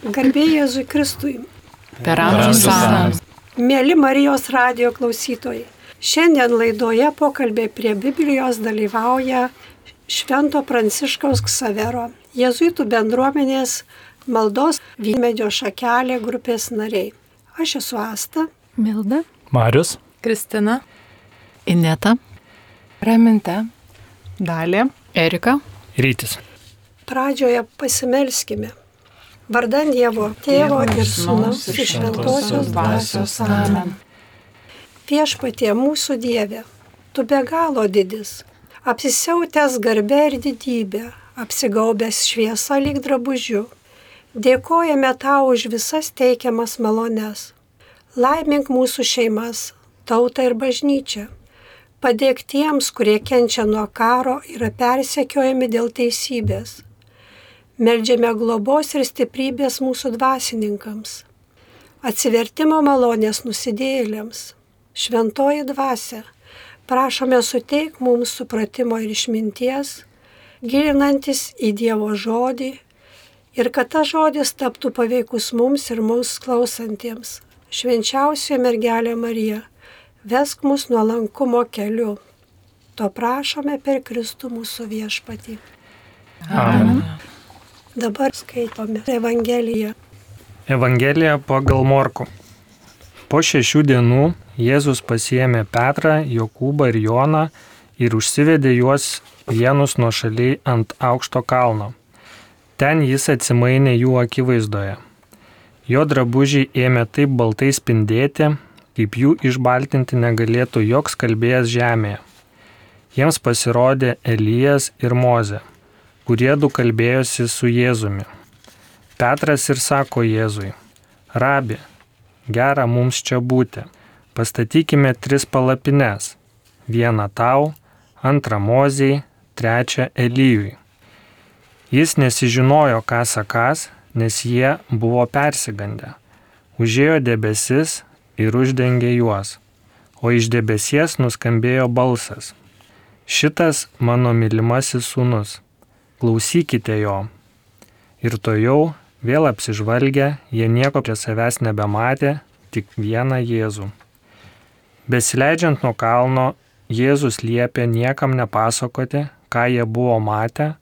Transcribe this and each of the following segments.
Garbėjai Jėzui Kristui. Per amžius amžius. Mėly Marijos radio klausytojai. Šiandien laidoje pokalbė prie Biblijos dalyvauja Švento Pranciškaus Ksavero, Jėzuitų bendruomenės maldos Vymedžio šakelė grupės nariai. Aš esu Asta. Milda. Marius. Kristina. Ineta. Raminta. Dalė. Erika. Rytis. Pradžioje pasimelskime. Vardan Dievo, Tėvo ir Sūnaus ir Šventosios Dvasios Amen. Viešpatie mūsų Dieve, Tu be galo didis, apsisiautęs garbę ir didybę, apsigaubęs šviesą lyg drabužiu. Dėkojame Tau už visas teikiamas malones. Laimink mūsų šeimas, tautą ir bažnyčią. Padėk tiems, kurie kenčia nuo karo, yra persekiojami dėl teisybės Meldžiame globos ir stiprybės mūsų dvasininkams, atsivertimo malonės nusidėjėliams, šventoji dvasia, prašome suteik mums supratimo ir išminties, gilinantis į Dievo žodį ir kad ta žodis taptų paveikus mums ir mums klausantiems. Švenčiausioje mergelė Marija, vesk mus nuolankumo keliu. To prašome per Kristų mūsų viešpatį. Amen. Amen. Dabar skaitome Evangeliją. Evangelija pagal Morku. Po šešių dienų Jėzus pasiemė Petrą, Jokūbą ir Joną ir užsivedė juos vienus nuo šaliai ant aukšto kalno. Ten jis atsimainė jų akivaizdoje. Jo drabužiai ėmė taip baltai spindėti, kaip jų išbaltinti negalėtų joks kalbėjęs žemėje. Jiems pasirodė Elijas ir Moze kurie du kalbėjosi su Jėzumi. Petras ir sako Jėzui, Rabi, gera mums čia būti, pastatykime tris palapines - vieną tau, antrą mozijai, trečią Elyjui. Jis nesižinojo, ką sakas, nes jie buvo persigandę. Užėjo debesis ir uždengė juos, o iš debesies nuskambėjo balsas. Šitas mano mylimasis sūnus klausykite jo. Ir to jau, vėl apsižvalgę, jie nieko prie savęs nebematė, tik vieną Jėzų. Besileidžiant nuo kalno, Jėzus liepė niekam nepasakoti, ką jie buvo matę,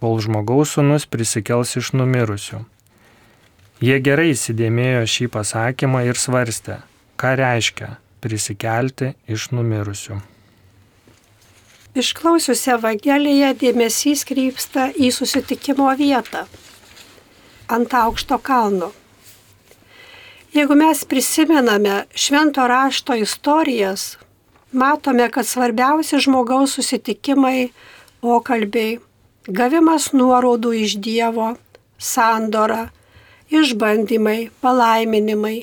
kol žmogaus sunus prisikels iš numirusių. Jie gerai įsidėmėjo šį pasakymą ir svarstė, ką reiškia prisikelti iš numirusių. Išklausius Evangeliją dėmesys krypsta į susitikimo vietą ant aukšto kalno. Jeigu mes prisimename švento rašto istorijas, matome, kad svarbiausi žmogaus susitikimai, pokalbiai, gavimas nuorodų iš Dievo, sandora, išbandymai, palaiminimai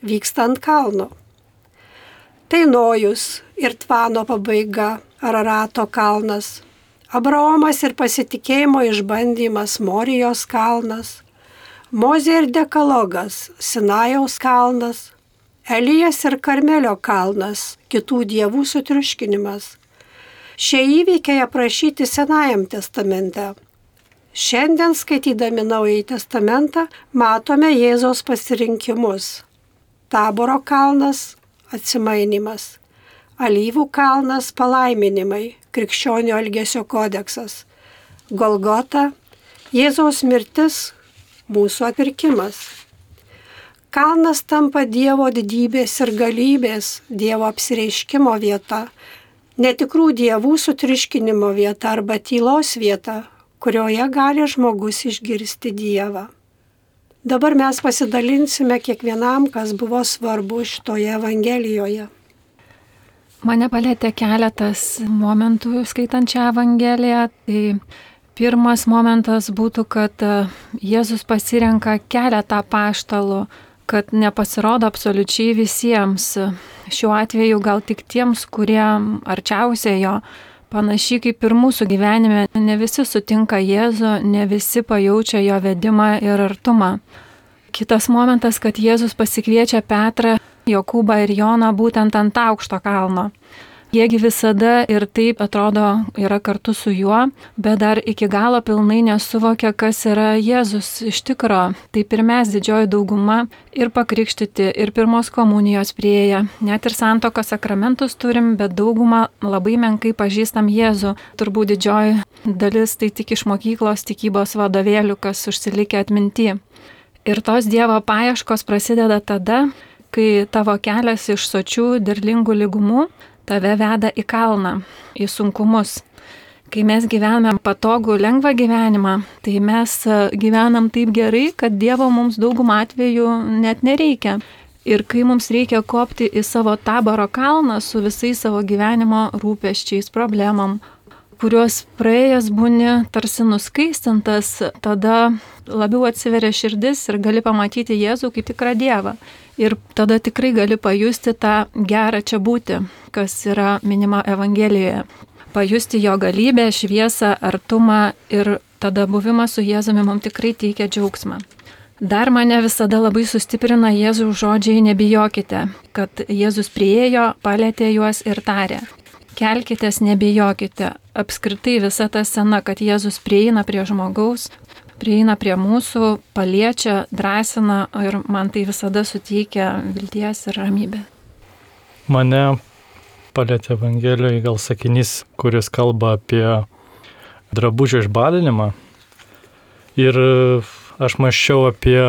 vyksta ant kalno. Tai nojus ir tvano pabaiga Ararato kalnas, Abraomas ir pasitikėjimo išbandymas Morijos kalnas, Mozė ir Dekalogas Sinajaus kalnas, Elijas ir Karmelio kalnas, kitų dievų sutriuškinimas. Šie įvykiai aprašyti Senajam testamente. Šiandien skaitydami Naująjį testamentą matome Jėzos pasirinkimus. Taboro kalnas - atsimainimas. Alyvų kalnas palaiminimai, krikščionio elgesio kodeksas. Golgota, Jėzaus mirtis, mūsų atpirkimas. Kalnas tampa Dievo didybės ir galybės, Dievo apsireiškimo vieta, netikrų dievų sutriškinimo vieta arba tylos vieta, kurioje gali žmogus išgirsti Dievą. Dabar mes pasidalinsime kiekvienam, kas buvo svarbu šitoje Evangelijoje. Mane palėtė keletas momentų skaitant šią Evangeliją. Tai pirmas momentas būtų, kad e, Jėzus pasirenka keletą paštalų, kad nepasirodo absoliučiai visiems. Šiuo atveju gal tik tiems, kurie arčiausiai jo. Panašiai kaip ir mūsų gyvenime, ne visi sutinka Jėzų, ne visi pajaučia jo vedimą ir artumą. Kitas momentas, kad Jėzus pasikviečia Petrą Jokūbą ir Joną būtent ant aukšto kalno. Jiegi visada ir taip atrodo yra kartu su juo, bet dar iki galo pilnai nesuvokia, kas yra Jėzus iš tikro. Taip ir mes didžioji dauguma ir pakrikštyti, ir pirmos komunijos prieėję, net ir santokos sakramentus turim, bet daugumą labai menkai pažįstam Jėzų. Turbūt didžioji dalis tai tik iš mokyklos tikybos vadovėlių, kas užsilikę atminti. Ir tos Dievo paieškos prasideda tada, kai tavo kelias iš sočių derlingų lygumų tave veda į kalną, į sunkumus. Kai mes gyvename patogų, lengvą gyvenimą, tai mes e, gyvenam taip gerai, kad Dievo mums daugumą atvejų net nereikia. Ir kai mums reikia kopti į savo taboro kalną su visais savo gyvenimo rūpeščiais, problemam, kuriuos praėjęs būni tarsi nuskaistintas, tada labiau atsiveria širdis ir gali pamatyti Jėzų kaip tikrą Dievą. Ir tada tikrai gali pajusti tą gerą čia būti, kas yra minima Evangelijoje. Pajusti jo galybę, šviesą, artumą ir tada buvimas su Jėzumi mums tikrai teikia džiaugsmą. Dar mane visada labai sustiprina Jėzų žodžiai nebijokite, kad Jėzus priejo, palėtė juos ir tarė. Kelkitės, nebijokite. Apskritai visa ta sena, kad Jėzus prieina prie žmogaus, prieina prie mūsų, paliečia, drąsina ir man tai visada suteikia vilties ir ramybę. Mane palėtė Evangelijoje gal sakinys, kuris kalba apie drabužio išbalinimą. Ir aš maščiau apie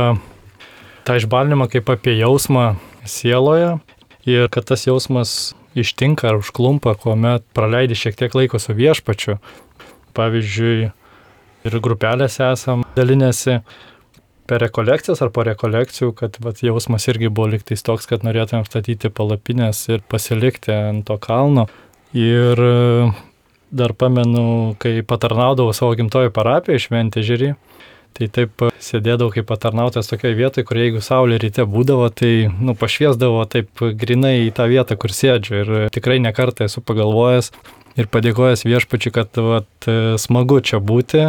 tą išbalinimą kaip apie jausmą sieloje ir kad tas jausmas ištinka ar užklumpa, kuomet praleidi šiek tiek laiko su viešpačiu. Pavyzdžiui, ir grupelėse esam dalinėsi per rekolekcijas ar po rekolekcijų, kad vat, jausmas irgi buvo liktais toks, kad norėtumėm statyti palapinės ir pasilikti ant to kalno. Ir e, dar pamenu, kai patarnaudavau savo gimtojo parapiją šventė žiūri, tai taip sėdėdavau kaip patarnautas tokioje vietoje, kur jeigu saulė ryte būdavo, tai nu, pašviesdavo taip grinai į tą vietą, kur sėdžiu. Ir tikrai nekartą esu pagalvojęs ir padėkojęs viešpačiui, kad vat, smagu čia būti,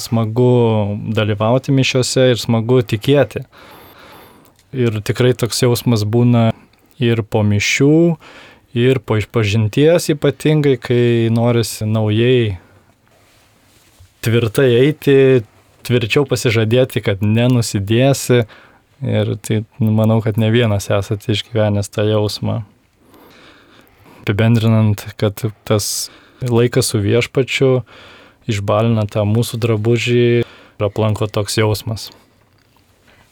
smagu dalyvauti mišiuose ir smagu tikėti. Ir tikrai toks jausmas būna ir po mišių, ir po išpažinties ypatingai, kai norisi naujai tvirtai eiti, tvirčiau pasižadėti, kad nenusidėsi. Ir tai nu, manau, kad ne vienas esate išgyvenęs tą jausmą. Apibendrinant, kad tas laikas su viešpačiu išbalina tą mūsų drabužį ir aplanko toks jausmas.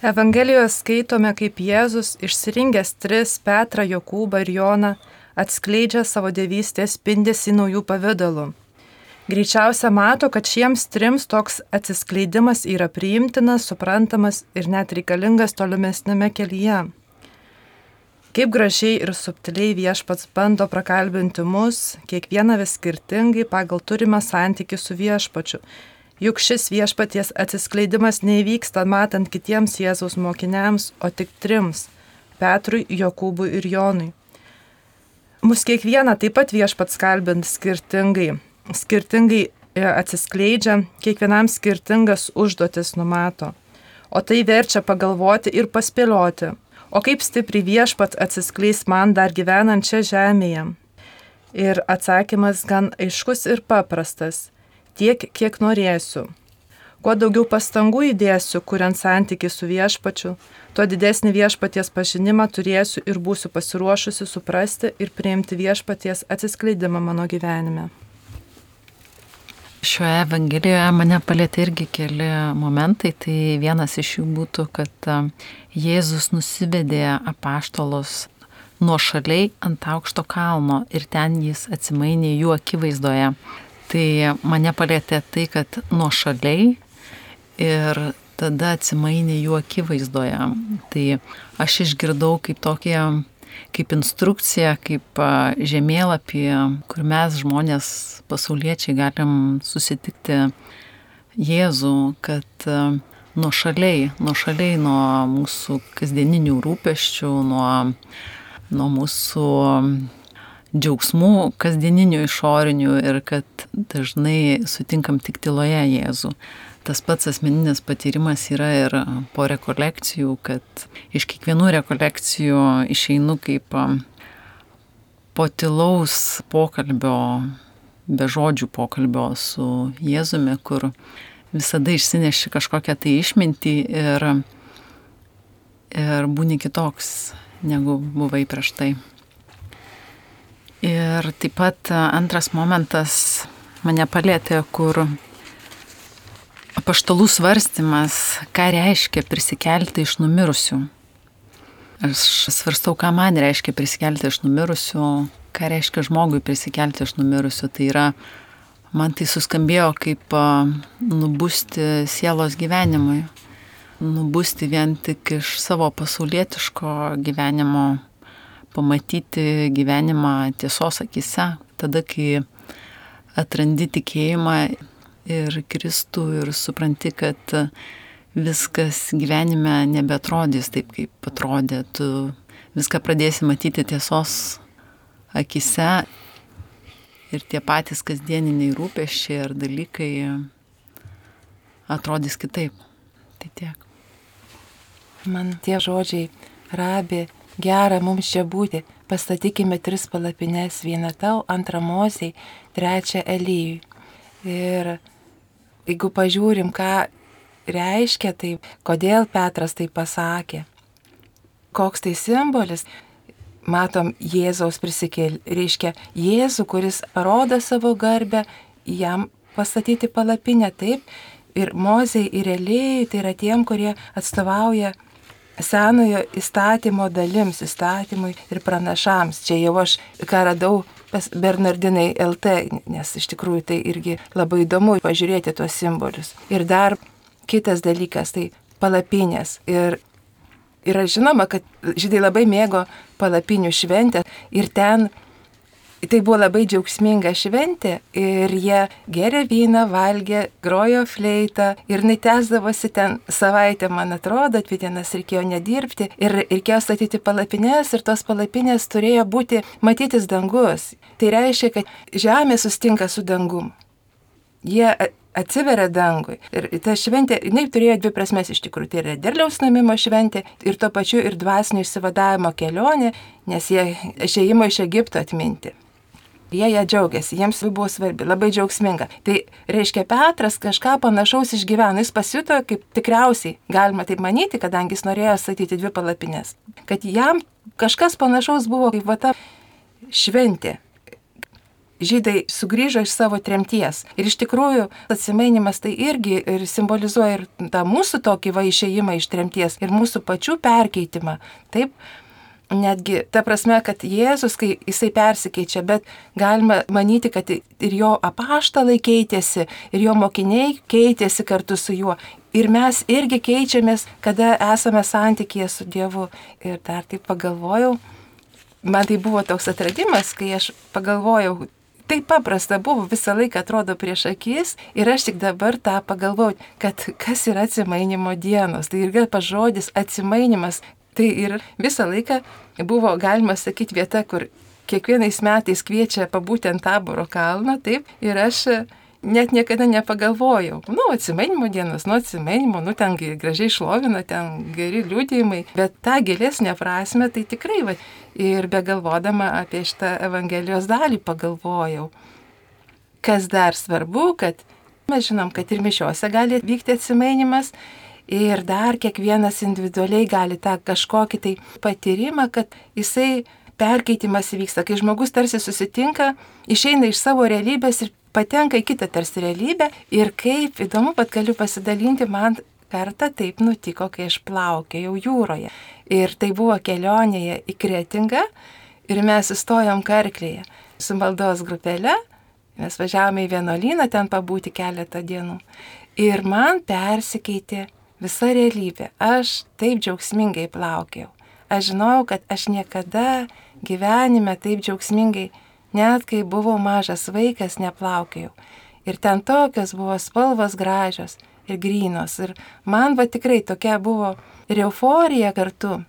Evangelijoje skaitome, kaip Jėzus išsirinkęs tris - Petrą, Jokūbą ir Joną - atskleidžia savo dievystės spindėsi naujų pavydalų. Greičiausia mato, kad šiems trims toks atsiskleidimas yra priimtinas, suprantamas ir net reikalingas tolimesnėme kelyje. Kaip gražiai ir subtiliai viešpats bando prakalbinti mus, kiekvieną vis skirtingai pagal turimą santykių su viešpačiu. Juk šis viešpaties atsiskleidimas neįvyksta matant kitiems Jėzaus mokiniams, o tik trims - Petrui, Jokūbui ir Jonui. Mus kiekvieną taip pat viešpats kalbint skirtingai. Skirtingai e, atsiskleidžia, kiekvienam skirtingas užduotis numato. O tai verčia pagalvoti ir paspėlioti, O kaip stipriai viešpat atsiskleis man dar gyvenant čia žemėje? Ir atsakymas gan aiškus ir paprastas - tiek, kiek norėsiu. Kuo daugiau pastangų įdėsiu, kuriant santykių su viešpačiu, tuo didesnį viešpaties pažinimą turėsiu ir būsiu pasiruošusi suprasti ir priimti viešpaties atsiskleidimą mano gyvenime. Šioje Evangelijoje mane palėtė irgi keli momentai. Tai vienas iš jų būtų, kad Jėzus nusivedė apaštalus nuo šaliai ant aukšto kalno ir ten jis atsimainė jų akivaizdoje. Tai mane palėtė tai, kad nuo šaliai ir tada atsimainė jų akivaizdoje. Tai aš išgirdau kaip tokie kaip instrukcija, kaip žemėlapį, kur mes žmonės, pasauliečiai, galim susitikti Jėzų, kad nuošaliai, nuošaliai nuo mūsų kasdieninių rūpeščių, nuo, nuo mūsų džiaugsmų kasdieninių išorinių ir kad dažnai sutinkam tik tyloje Jėzų tas pats asmeninis patyrimas yra ir po rekolekcijų, kad iš kiekvienų rekolekcijų išeinu kaip po tilaus pokalbio, be žodžių pokalbio su Jėzumi, kur visada išsineši kažkokią tai išmintį ir, ir būni kitoks, negu buvai prieš tai. Ir taip pat antras momentas mane palėtė, kur apaštalų svarstymas, ką reiškia prisikelti iš numirusių. Aš svarstau, ką man reiškia prisikelti iš numirusių, ką reiškia žmogui prisikelti iš numirusių. Tai yra, man tai suskambėjo kaip nubusti sielos gyvenimui, nubusti vien tik iš savo pasaulietiško gyvenimo, pamatyti gyvenimą tiesos akise, tada, kai atrandi tikėjimą ir Kristų ir supranti, kad viskas gyvenime nebetrodys taip, kaip atrodė, tu viską pradėsi matyti tiesos akise ir tie patys kasdieniniai rūpeščiai ar dalykai atrodys kitaip. Tai tiek. Man tie žodžiai, rabi, gera mums čia būti, pastatykime tris palapines, vieną tau, antrą mosiai, trečią Elyjui. Ir jeigu pažiūrim, ką reiškia tai, kodėl Petras tai pasakė, koks tai simbolis, matom Jėzaus prisikėl, reiškia Jėzų, kuris parodo savo garbę, jam pastatyti palapinę taip, ir Mozei, ir Elėjai, tai yra tiem, kurie atstovauja senojo įstatymo dalims, įstatymui ir pranašams. Čia jau aš ką radau pas Bernardinai LT, nes iš tikrųjų tai irgi labai įdomu pažiūrėti tuos simbolius. Ir dar kitas dalykas, tai palapinės. Ir yra žinoma, kad žydai labai mėgo palapinių šventę ir ten Tai buvo labai džiaugsminga šventė ir jie geria vyną, valgė, grojo fleitą ir netesdavosi ten savaitę, man atrodo, dvi dienas reikėjo nedirbti ir reikėjo statyti palapinės ir tos palapinės turėjo būti matytis dangus. Tai reiškia, kad žemė sustinka su dangum. Jie atsiveria dangui. Ir ta šventė, jinai turėjo dvi prasmes iš tikrųjų. Tai yra derliaus namimo šventė ir tuo pačiu ir dvasinio išsivadavimo kelionė, nes jie išėjimo iš Egipto atminti. Jie ją džiaugiasi, jiems tai buvo svarbi, labai džiaugsminga. Tai reiškia, Petras kažką panašaus išgyveno, jis pasijuto kaip tikriausiai, galima taip manyti, kadangi jis norėjo statyti dvi palapinės. Kad jam kažkas panašaus buvo kaip va ta šventė. Žydai sugrįžo iš savo tremties. Ir iš tikrųjų atsimainimas tai irgi ir simbolizuoja ir tą mūsų tokį va išėjimą iš tremties, ir mūsų pačių perkeitimą. Taip, netgi ta prasme, kad Jėzus, kai jisai persikeičia, bet galima manyti, kad ir jo apaštalai keitėsi, ir jo mokiniai keitėsi kartu su juo. Ir mes irgi keičiamės, kada esame santykėje su Dievu. Ir dar taip pagalvojau, man tai buvo toks atradimas, kai aš pagalvojau, taip paprasta buvo, visą laiką atrodo prieš akis ir aš tik dabar tą pagalvojau, kad kas yra atsimainimo dienos. Tai irgi pažodis atsimainimas, Tai ir visą laiką buvo, galima sakyti, vieta, kur kiekvienais metais kviečia pabūti ant taboro kalno, taip, ir aš net niekada nepagalvojau. Nu, atsimenimo dienos, nu, atsimenimo, nu, ten gražiai šlovina, ten geri liūdėjimai, bet tą gilesnę prasme tai tikrai, va, ir begalvodama apie šitą Evangelijos dalį pagalvojau. Kas dar svarbu, kad mes žinom, kad ir mišiuose gali vykti atsimenimas Ir dar kiekvienas individualiai gali tą kažkokį tai patyrimą, kad jisai perkeitimas įvyksta, kai žmogus tarsi susitinka, išeina iš savo realybės ir patenka į kitą tarsi realybę. Ir kaip įdomu, pat galiu pasidalinti, man kartą taip nutiko, kai aš plaukėjau jūroje. Ir tai buvo kelionėje į Kretingą ir mes įstojom karklėje su maldos grupelė. Mes važiavome į vienuolyną ten pabūti keletą dienų. Ir man persikeitė visa realybė. Aš taip džiaugsmingai plaukiau. Aš žinojau, kad aš niekada gyvenime taip džiaugsmingai, net kai buvau mažas vaikas, neplaukiau. Ir ten tokios buvo spalvos gražios ir grynos. Ir man va tikrai tokia buvo ir euforija kartu,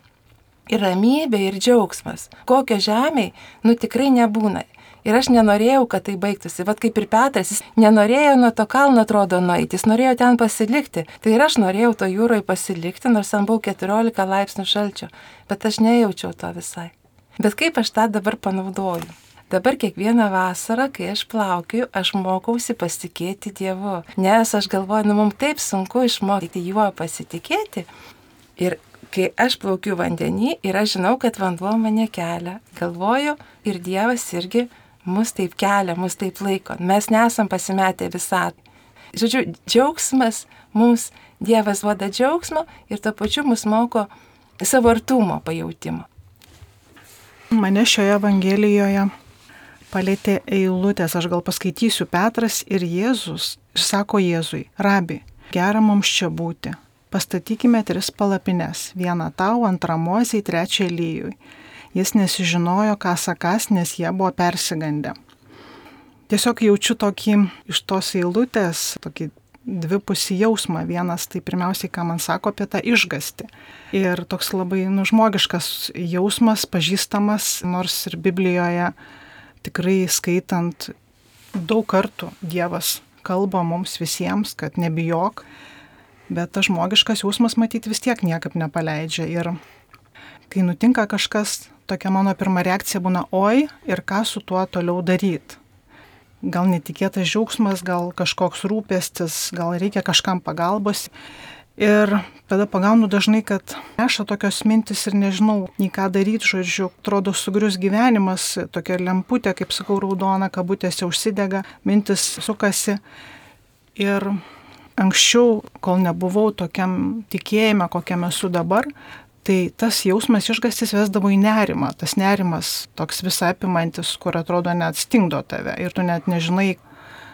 ir ramybė, ir džiaugsmas. Kokio žemėje, nu tikrai nebūna. Ir aš nenorėjau, kad tai baigtųsi. Vat kaip ir Petras, jis nenorėjo nuo to kalno atrodo nueiti, jis norėjo ten pasilikti. Tai ir aš norėjau to jūroje pasilikti, nors ten buvo 14 laipsnių šalčio. Bet aš nejaučiau to visai. Bet kaip aš tą dabar panaudoju? Dabar kiekvieną vasarą, kai aš plaukiu, aš mokausi pasitikėti Dievu. Nes aš galvoju, nu mums taip sunku išmokti juo pasitikėti. Ir kai aš plaukiu vandenį ir aš žinau, kad vanduo mane kelia, galvoju ir Dievas irgi mus taip kelia, mus taip laiko. Mes nesam pasimetę visą. Žodžiu, džiaugsmas mums, Dievas vada džiaugsmo ir tuo pačiu mus moko savo artumo pajūtimo. Mane šioje Evangelijoje palėtė eilutės, aš gal paskaitysiu Petras ir Jėzus, sako Jėzui, rabi, gera mums čia būti. Pastatykime tris palapines - vieną tau, antrą mozijai, trečią lyjui. Jis nesižinojo, ką sakas, nes jie buvo persigandę. Tiesiog jaučiu tokį iš tos eilutės, tokį dvipusį jausmą. Vienas tai pirmiausiai, ką man sako apie tą išgasti. Ir toks labai nužmogiškas jausmas, pažįstamas, nors ir Biblijoje tikrai skaitant daug kartų Dievas kalba mums visiems, kad nebijok, bet tas žmogiškas jausmas matyti vis tiek niekaip nepaleidžia. Ir kai nutinka kažkas, tokia mano pirma reakcija būna, oi, ir ką su tuo toliau daryti. Gal netikėtas džiaugsmas, gal kažkoks rūpestis, gal reikia kažkam pagalbos. Ir tada pagaunu dažnai, kad neša tokios mintis ir nežinau, nei ką daryti, žodžiu, atrodo sugrius gyvenimas, tokia lemputė, kaip sakau, raudona, kabutėse užsidega, mintis sukasi. Ir anksčiau, kol nebuvau tokiam tikėjime, kokiam esu dabar, tai tas jausmas išgastis vesdavo į nerimą. Tas nerimas toks visą apimantis, kur atrodo net stingdo tave ir tu net nežinai,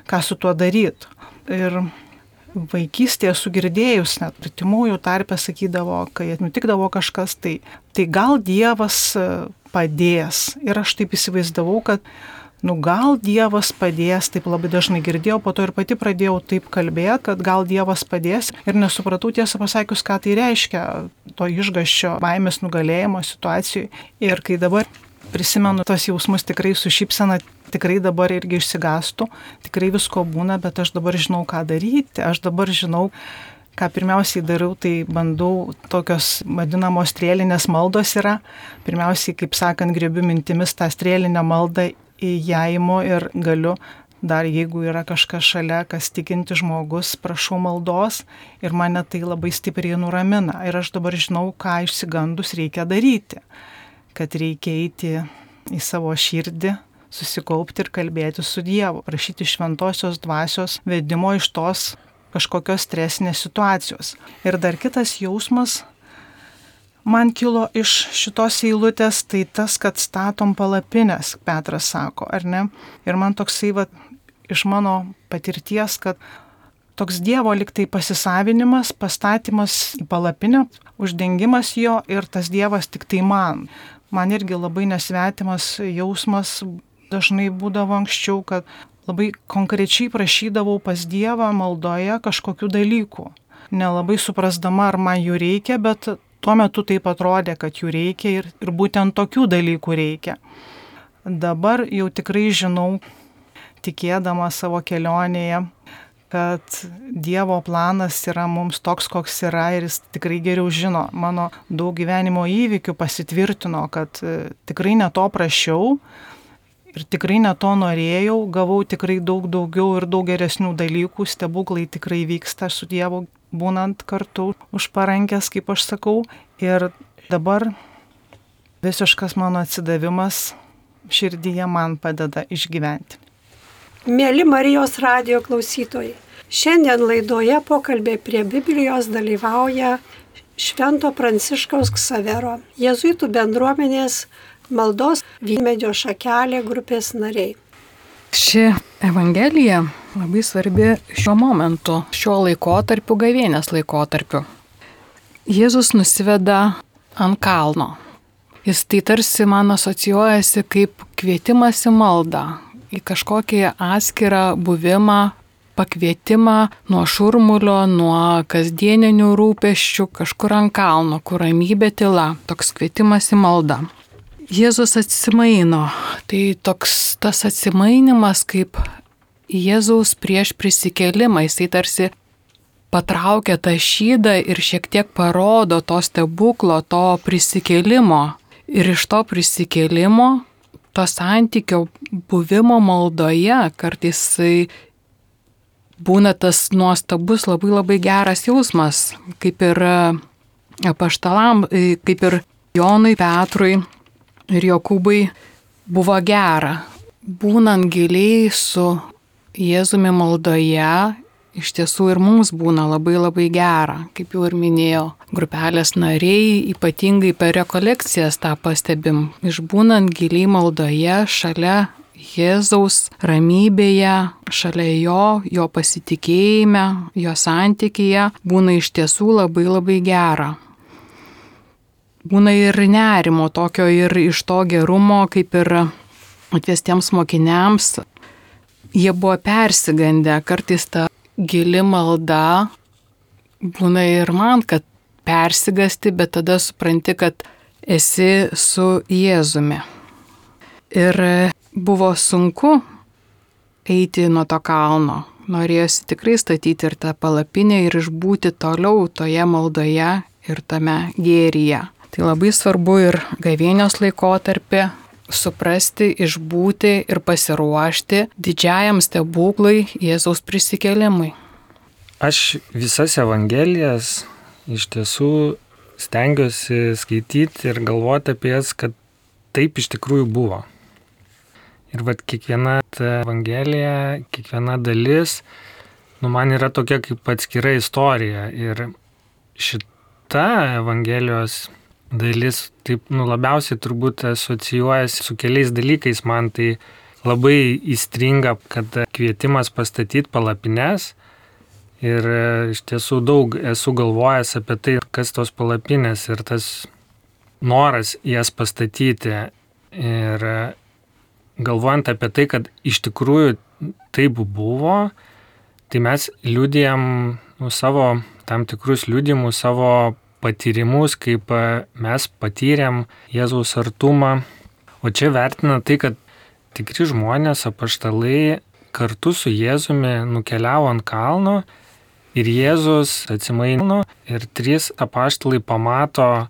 ką su tuo daryti. Ir vaikystėje sugirdėjus, net pritimųjų tarpę sakydavo, kai nutikdavo kažkas, tai, tai gal Dievas e, padės. Ir aš taip įsivaizdavau, kad nu gal Dievas padės, taip labai dažnai girdėjau, po to ir pati pradėjau taip kalbėti, kad gal Dievas padės ir nesupratau tiesą pasakius, ką tai reiškia to išgaščio baimės nugalėjimo situacijai. Ir kai dabar prisimenu tos jausmus tikrai su šypsena, tikrai dabar irgi išsigastų, tikrai visko būna, bet aš dabar žinau, ką daryti, aš dabar žinau, ką pirmiausiai darau, tai bandau tokios vadinamos strėlinės maldos yra. Pirmiausiai, kaip sakant, grėbiu mintimis tą strėlinę maldą ją įimu ir galiu dar jeigu yra kažkas šalia, kas tikinti žmogus, prašau maldos ir mane tai labai stipriai nuramina. Ir aš dabar žinau, ką išsigandus reikia daryti kad reikia eiti į savo širdį, susikaupti ir kalbėti su Dievu, prašyti šventosios dvasios vedimo iš tos kažkokios stresinės situacijos. Ir dar kitas jausmas man kilo iš šitos eilutės, tai tas, kad statom palapinės, Petras sako, ar ne? Ir man toksai, va, iš mano patirties, kad toks Dievo liktai pasisavinimas, pastatymas į palapinę, uždengimas jo ir tas Dievas tik tai man man irgi labai nesvetimas jausmas dažnai būdavo anksčiau, kad labai konkrečiai prašydavau pas Dievą maldoje kažkokių dalykų. Nelabai suprasdama, ar man jų reikia, bet tuo metu taip atrodė, kad jų reikia ir, ir būtent tokių dalykų reikia. Dabar jau tikrai žinau, tikėdama savo kelionėje, kad Dievo planas yra mums toks, koks yra ir jis tikrai geriau žino. Mano daug gyvenimo įvykių pasitvirtino, kad e, tikrai ne to prašiau ir tikrai ne to norėjau, gavau tikrai daug daugiau ir daug geresnių dalykų, stebuklai tikrai vyksta su Dievu būnant kartu už parankės, kaip aš sakau. Ir dabar visiškas mano atsidavimas širdyje man padeda išgyventi. Mėly Marijos radio klausytojai, šiandien laidoje pokalbė prie Biblijos dalyvauja Švento Pranciškaus Ksavero, Jėzuitų bendruomenės maldos vynmedžio šakelė grupės nariai. Ši Evangelija labai svarbi šiuo momentu, šiuo laikotarpiu, gavėnės laikotarpiu. Jėzus nusiveda ant kalno. Jis tai tarsi man asocijuojasi kaip kvietimas į maldą, į kažkokį atskirą buvimą, pakvietimą nuo šurmulio, nuo kasdieninių rūpeščių kažkur ant kalno, kur ramybė tyla, toks kvietimas į maldą. Jėzus atsimaino, tai toks tas atsimainimas kaip Jėzaus prieš prisikelimą, jisai tarsi patraukia tą šydą ir šiek tiek parodo to stebuklo, to prisikelimo Ir iš to prisikėlimo, to santykio buvimo maldoje, kartais būna tas nuostabus, labai labai geras jausmas, kaip ir apaštalam, kaip ir Jonui Petrui ir Jokūbai buvo gera. Būnant giliai su Jėzumi maldoje, iš tiesų ir mums būna labai labai gera, kaip jau ir minėjau. Grupelės nariai, ypatingai per rekolekcijas tą pastebim, išbūnant giliai maldoje šalia Jėzaus ramybėje, šalia jo, jo pasitikėjime, jo santykėje, būna iš tiesų labai labai gera būna ir nerimo tokio ir iš to gerumo, kaip ir atvestiems mokiniams. Jie buvo persigandę, kartais ta gili malda būna ir man, kad persigasti, bet tada supranti, kad esi su Jėzumi. Ir buvo sunku eiti nuo to kalno. Norėjosi tikrai statyti ir tą palapinę ir išbūti toliau toje maldoje ir tame gėryje. Tai labai svarbu ir gavėnios laikotarpį suprasti, išbūti ir pasiruošti didžiajam stebuklui Jėzaus prisikelimui. Aš visas Evangelijas iš tiesų stengiuosi skaityti ir galvoti apie jas, kad taip iš tikrųjų buvo. Ir vad kiekviena Evangelija, kiekviena dalis, nu man yra tokia kaip atskira istorija. Ir šita Evangelijos dalis taip nu, labiausiai turbūt asocijuojasi su keliais dalykais. Man tai labai įstringa, kad kvietimas pastatyti palapines. Ir e, iš tiesų daug esu galvojęs apie tai, kas tos palapinės ir tas noras jas pastatyti. Ir e, galvojant apie tai, kad iš tikrųjų taip buvo, tai mes liūdėjom nu, savo tam tikrus liūdimus, savo patyrimus, kaip e, mes patyrėm Jėzaus artumą. O čia vertina tai, kad tikri žmonės, apaštalai kartu su Jėzumi nukeliavo ant kalno ir Jėzus atsimaino ir trys apaštalai pamato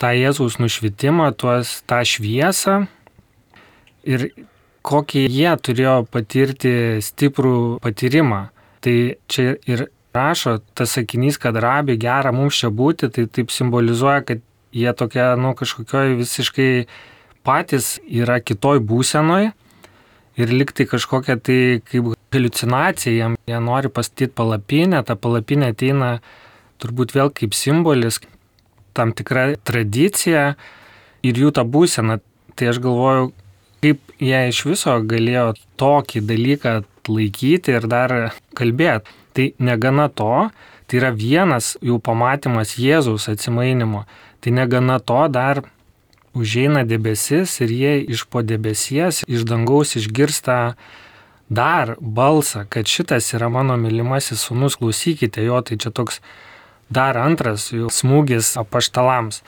tą Jėzaus nušvitimą, tuos, tą šviesą ir kokį jie turėjo patirti stiprų patyrimą. Tai čia ir rašo tas sakinys, kad rabi gera mums čia būti, tai taip simbolizuoja, kad jie tokie, nu, kažkokioj visiškai patys yra kitoj būsenoj ir liktai kažkokia tai kaip halucinacija, jiem jie nori pastatyti palapinę, ta palapinė ateina turbūt vėl kaip simbolis, tam tikra tradicija ir jų ta būsena. Tai aš galvoju, kaip jie iš viso galėjo tokį dalyką laikyti ir dar kalbėti. Tai negana to, tai yra vienas jų pamatymas Jėzaus atsimainimo. Tai negana to dar užeina debesis ir jie iš po debesies, iš dangaus išgirsta dar balsą, kad šitas yra mano mylimasis sunus, klausykite jo, tai čia toks dar antras jų smūgis apaštalams.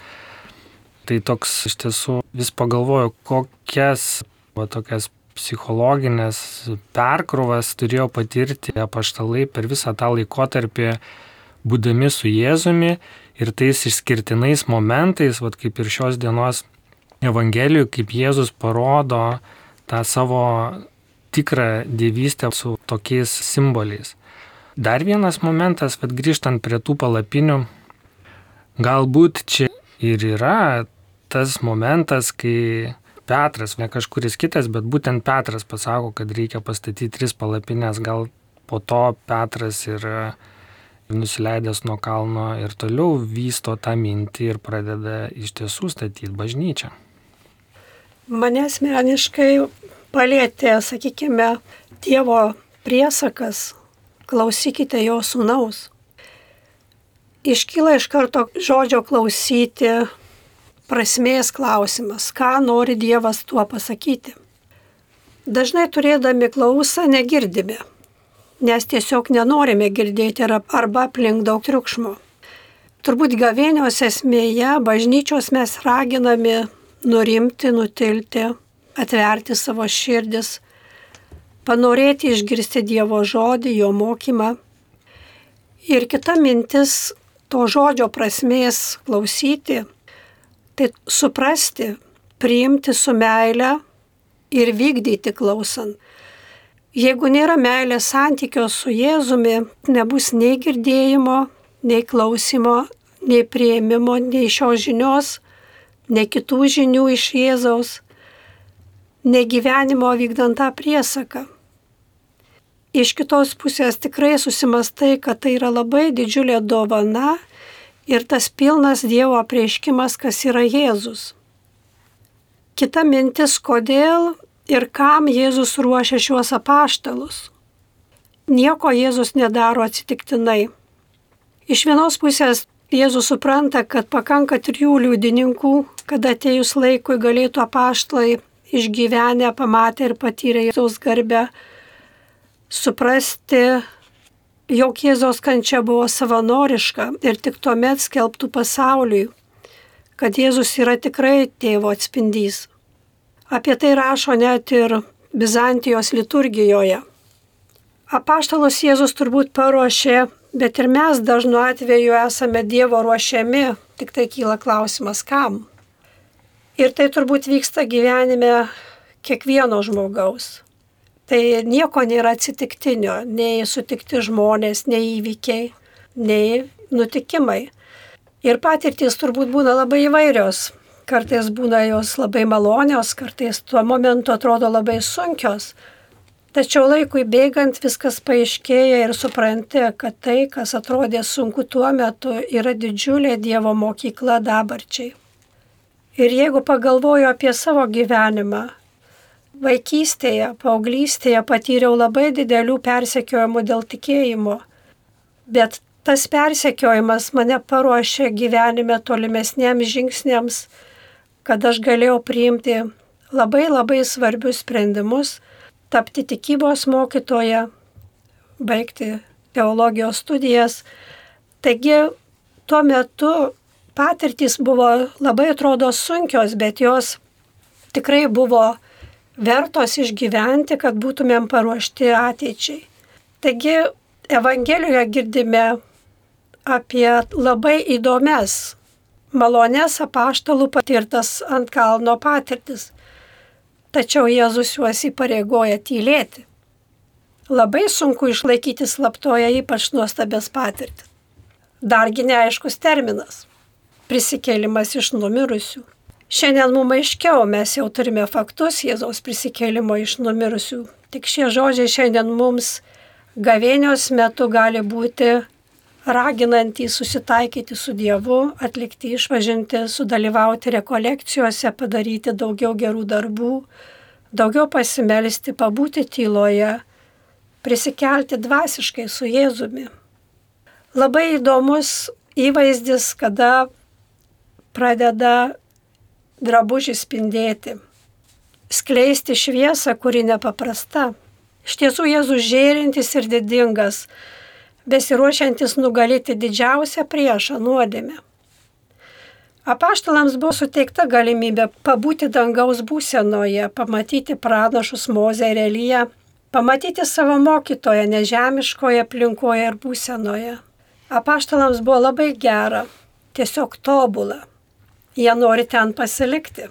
Tai toks iš tiesų vis pagalvoju, kokias va, tokias psichologinės perkrovas turėjo patirti apaštalai per visą tą laikotarpį, būdami su Jėzumi ir tais išskirtinais momentais, vat kaip ir šios dienos Evangelijų, kaip Jėzus parodo tą savo tikrą dievystę su tokiais simboliais. Dar vienas momentas, bet grįžtant prie tų palapinių, galbūt čia ir yra tas momentas, kai Petras, ne kažkuris kitas, bet būtent Petras pasako, kad reikia pastatyti tris palapinės, gal po to Petras ir nusileidęs nuo kalno ir toliau vysto tą mintį ir pradeda iš tiesų statyti bažnyčią. Mane asmeniškai palėtė, sakykime, Dievo priesakas, klausykite jo sūnaus. Iškyla iš karto žodžio klausyti prasmės klausimas, ką nori Dievas tuo pasakyti. Dažnai turėdami klausą negirdime, nes tiesiog nenorime girdėti arba aplink daug triukšmo. Turbūt gavėnios esmėje bažnyčios mes raginami nurimti, nutilti, atverti savo širdis, panorėti išgirsti Dievo žodį, jo mokymą. Ir kita mintis to žodžio prasmės klausyti Tai suprasti, priimti su meile ir vykdyti klausant. Jeigu nėra meilės santykio su Jėzumi, nebus nei girdėjimo, nei klausimo, nei prieimimo, nei šios žinios, nei kitų žinių iš Jėzaus, nei gyvenimo vykdant tą priesaką. Iš kitos pusės tikrai susimastai, kad tai yra labai didžiulė dovana ir tas pilnas Dievo apreiškimas, kas yra Jėzus. Kita mintis, kodėl ir kam Jėzus ruošia šiuos apaštalus. Nieko Jėzus nedaro atsitiktinai. Iš vienos pusės Jėzus supranta, kad pakanka trijų liudininkų, kad atėjus laikui galėtų apaštalai išgyvenę, pamatę ir patyrę Jėzaus garbę, suprasti, jog Jėzaus kančia buvo savanoriška ir tik tuomet skelbtų pasauliui, kad Jėzus yra tikrai tėvo atspindys. Apie tai rašo net ir Bizantijos liturgijoje. Apaštalos Jėzus turbūt paruošė, bet ir mes dažnu atveju esame Dievo ruošiami, tik tai kyla klausimas kam. Ir tai turbūt vyksta gyvenime kiekvieno žmogaus. Tai nieko nėra atsitiktinio, nei sutikti žmonės, nei įvykiai, nei nutikimai. Ir patirtys turbūt būna labai įvairios. Kartais būna jos labai malonios, kartais tuo momentu atrodo labai sunkios. Tačiau laikui bėgant viskas paaiškėja ir supranti, kad tai, kas atrodė sunku tuo metu, yra didžiulė Dievo mokykla dabarčiai. Ir jeigu pagalvoju apie savo gyvenimą, vaikystėje, paauglystėje patyriau labai didelių persekiojimų dėl tikėjimo, bet tas persekiojimas mane paruošė gyvenime tolimesniems žingsniams kad aš galėjau priimti labai labai svarbius sprendimus, tapti tikybos mokytoja, baigti teologijos studijas. Taigi tuo metu patirtys buvo labai atrodo sunkios, bet jos tikrai buvo vertos išgyventi, kad būtumėm paruošti ateičiai. Taigi Evangelijoje girdime apie labai įdomias malonės apaštalų patirtas ant kalno patirtis. Tačiau Jėzus juos įpareigoja tylėti. Labai sunku išlaikyti slaptoje ypač nuostabės patirtis. Dargi neaiškus terminas - prisikėlimas iš numirusių. Šiandien mums aiškiau, mes jau turime faktus Jėzaus prisikėlimo iš numirusių. Tik šie žodžiai šiandien mums gavėnios metu gali būti raginantys susitaikyti su Dievu, atlikti išvažinti, sudalyvauti rekolekcijose, padaryti daugiau gerų darbų, daugiau pasimelsti, pabūti tyloje, prisikelti dvasiškai su Jėzumi. Labai įdomus įvaizdis, kada pradeda drabužį spindėti, skleisti šviesą, kuri nepaprasta. Iš tiesų Jėzus žėrintis ir didingas, besiruošiantis nugalėti didžiausią priešą nuodėmę. Apaštalams buvo suteikta galimybė pabūti dangaus būsenoje, pamatyti pranašus Mozę ir Eliją, pamatyti savo mokytoją nežemiškoje aplinkoje ir būsenoje. Apaštalams buvo labai gera, tiesiog tobula. Jie nori ten pasilikti.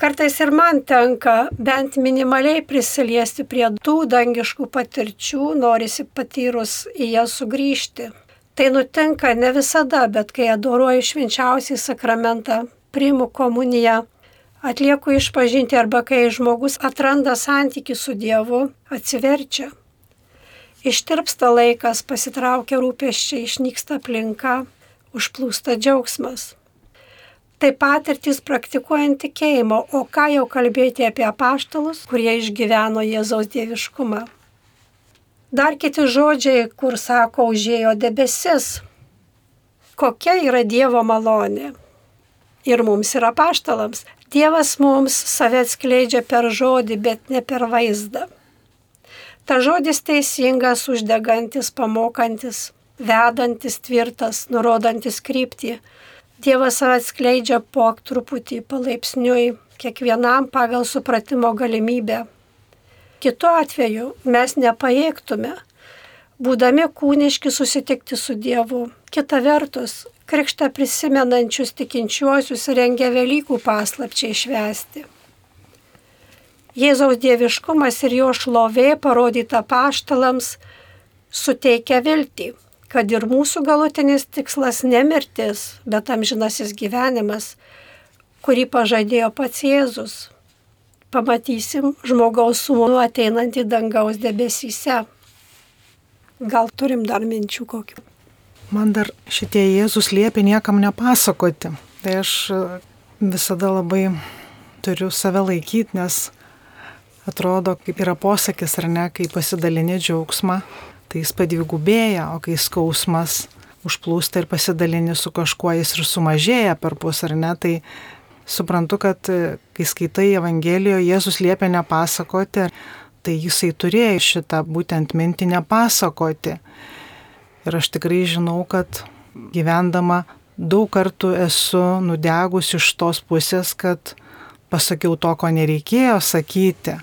Kartais ir man tenka bent minimaliai prisiliesti prie tų dangiškų patirčių, norisi patyrus į jas sugrįžti. Tai nutinka ne visada, bet kai adoruoju švenčiausiai sakramentą, priimu komuniją, atlieku išpažinti arba kai žmogus atranda santyki su Dievu, atsiverčia. Ištirpsta laikas, pasitraukia rūpeščiai, išnyksta aplinka, užplūsta džiaugsmas. Tai patirtis praktikuojant tikėjimo, o ką jau kalbėti apie apaštalus, kurie išgyveno Jėzaus dieviškumą. Dar kiti žodžiai, kur sako, užėjo debesis. Kokia yra Dievo malonė? Ir mums yra paštalams. Dievas mums save atskleidžia per žodį, bet ne per vaizdą. Ta žodis teisingas, uždegantis, pamokantis, vedantis, tvirtas, nurodantis kryptį Dievas atskleidžia po truputį palaipsniui, kiekvienam pagal supratimo galimybę. Kitu atveju mes nepajėgtume, būdami kūniški, susitikti su Dievu. Kita vertus, krikštą prisimenančius tikinčiuosius rengia Velykų paslapčiai švesti. Jėzaus dieviškumas ir jo šlovė parodyta paštalams suteikia viltį, kad ir mūsų galutinis tikslas ne mirtis, bet amžinasis gyvenimas, kurį pažadėjo pats Jėzus. Pamatysim žmogaus sūnų ateinantį dangaus debesyse. Gal turim dar minčių kokių? Man dar šitie Jėzus liepia niekam nepasakoti. Tai aš visada labai turiu save laikyti, nes atrodo, kaip yra posakis, ar ne, kai pasidalini džiaugsmą, tai jis padvigubėja, o kai skausmas užplūsta ir pasidalini su kažkuo, jis ir sumažėja per pus, ar ne, tai suprantu, kad kai skaitai Evangelijoje, Jėzus liepia nepasakoti, tai jisai turėjo šitą būtent mintį nepasakoti. Ir aš tikrai žinau, kad gyvendama daug kartų esu nudegus iš tos pusės, kad pasakiau to, ko nereikėjo sakyti.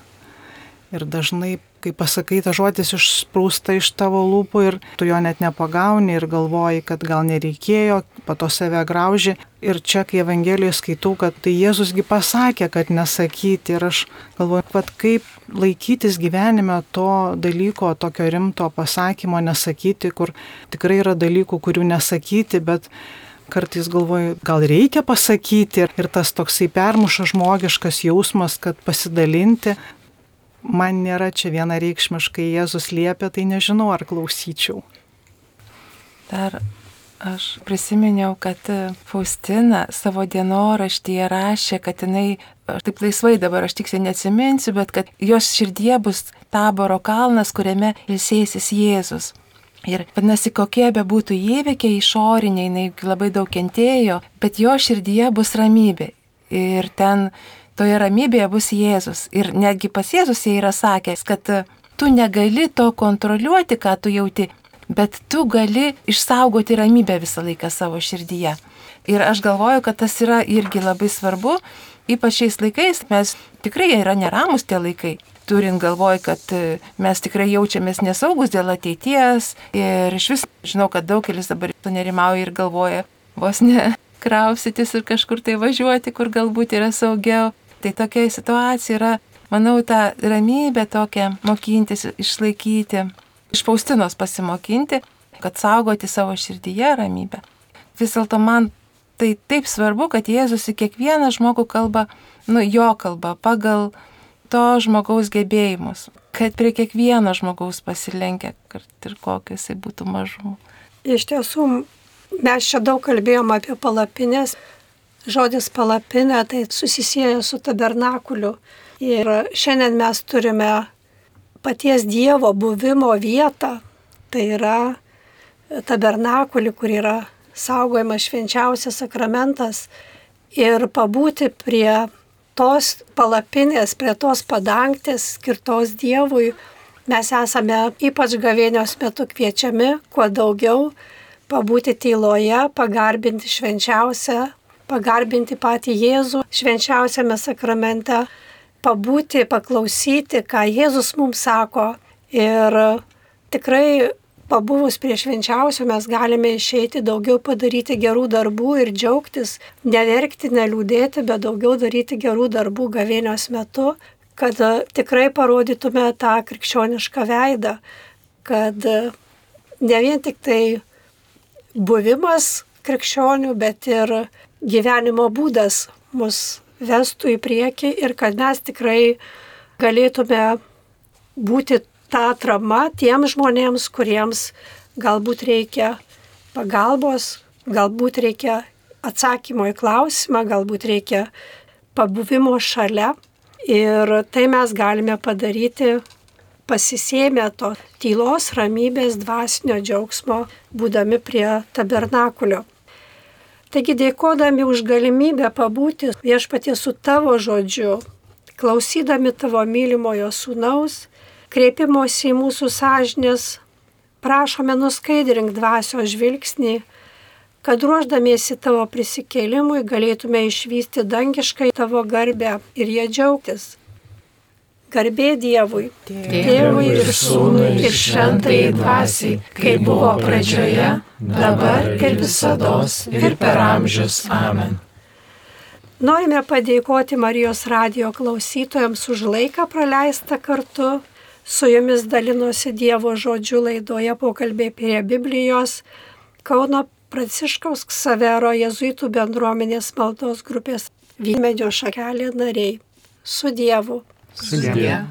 Ir dažnai, kai pasakai, ta žodis išsprūsta iš tavo lūpų ir tu jo net nepagauni ir galvoji, kad gal nereikėjo, po to save grauži. Ir čia, kai Evangelijoje skaitau, kad tai Jėzusgi pasakė, kad nesakyti. Ir aš galvoju, kad kaip laikytis gyvenime to dalyko, tokio rimto pasakymo nesakyti, kur tikrai yra dalykų, kurių nesakyti, bet kartais galvoju, gal reikia pasakyti ir tas toksai permuša žmogiškas jausmas, kad pasidalinti, man nėra čia vienareikšmiškai Jėzus liepia, tai nežinau, ar klausyčiau. Dar aš prisiminiau, kad Faustina savo dienoraštyje rašė, kad jinai, aš taip laisvai dabar aš tiksliai neatsiminsiu, bet kad jos širdie bus taboro kalnas, kuriame ilsėsis Jėzus. Ir vadinasi, kokie be būtų įvykiai išoriniai, jinai labai daug kentėjo, bet jo širdyje bus ramybė. Ir ten toje ramybėje bus Jėzus. Ir netgi pas Jėzus jie yra sakęs, kad e, tu negali to kontroliuoti, ką tu jauti, bet tu gali išsaugoti ramybę visą laiką savo širdyje. Ir aš galvoju, kad tas yra irgi labai svarbu, ypač šiais laikais mes tikrai yra neramus tie laikai. Turint galvoj, kad e, mes tikrai jaučiamės nesaugus dėl ateities ir iš vis žinau, kad daugelis dabar nerimauja ir galvoja vos ne krausytis ir kažkur tai važiuoti, kur galbūt yra saugiau. Tai tokia situacija yra, manau, tą ramybę tokią mokintis, išlaikyti, iš Faustinos pasimokinti, kad saugoti savo širdyje ramybę. Vis dėlto man tai taip svarbu, kad Jėzus į kiekvieną žmogų kalba, nu, jo kalba, pagal to žmogaus gebėjimus, kad prie kiekvieno žmogaus pasilenkia, kad ir kokios jisai būtų mažumų. Iš tiesų, mes čia daug kalbėjom apie palapinės, Žodis palapinė tai susisieja su tabernakuliu. Ir šiandien mes turime paties Dievo buvimo vietą. Tai yra tabernakulį, kur yra saugojamas švenčiausias sakramentas. Ir pabūti prie tos palapinės, prie tos padangtės skirtos Dievui, mes esame ypač gavėnios metu kviečiami kuo daugiau pabūti tyloje, pagarbinti švenčiausią pagarbinti patį Jėzų švenčiausiame sakramente, pabūti, paklausyti, ką Jėzus mums sako. Ir tikrai pabuvus prie švenčiausio mes galime išeiti daugiau padaryti gerų darbų ir džiaugtis, neverkti, neliūdėti, bet daugiau daryti gerų darbų gavėnios metu, kad tikrai parodytume tą krikščionišką veidą, kad ne vien tik tai buvimas krikščionių, bet ir gyvenimo būdas mus vestų į priekį ir kad mes tikrai galėtume būti tą atramą tiem žmonėms, kuriems galbūt reikia pagalbos, galbūt reikia atsakymo į klausimą, galbūt reikia pabuvimo šalia. Ir tai mes galime padaryti pasisėmę to tylos, ramybės, dvasinio džiaugsmo, būdami prie tabernakulio. Taigi dėkodami už galimybę pabūti viešpatie su tavo žodžiu, klausydami tavo mylimojo sūnaus, kreipimosi į mūsų sąžinės, prašome nuskaidrink dvasio žvilgsnį, kad ruoždamiesi tavo prisikėlimui galėtume išvysti dangiškai tavo garbę ir jie džiaugtis. Garbė Dievui. Tėvui ir Sūnui ir Šventai Dvasiai, kai buvo pradžioje, dabar ir visada ir per amžius. Amen. Norime padėkoti Marijos radio klausytojams už laiką praleistą kartu. Su jumis dalinosi Dievo žodžių laidoje pokalbė prie Biblijos Kauno Pranciškaus Ksavero Jėzuitų bendruomenės maldos grupės Vymedžio šakelė nariai. Su Dievu. 四年。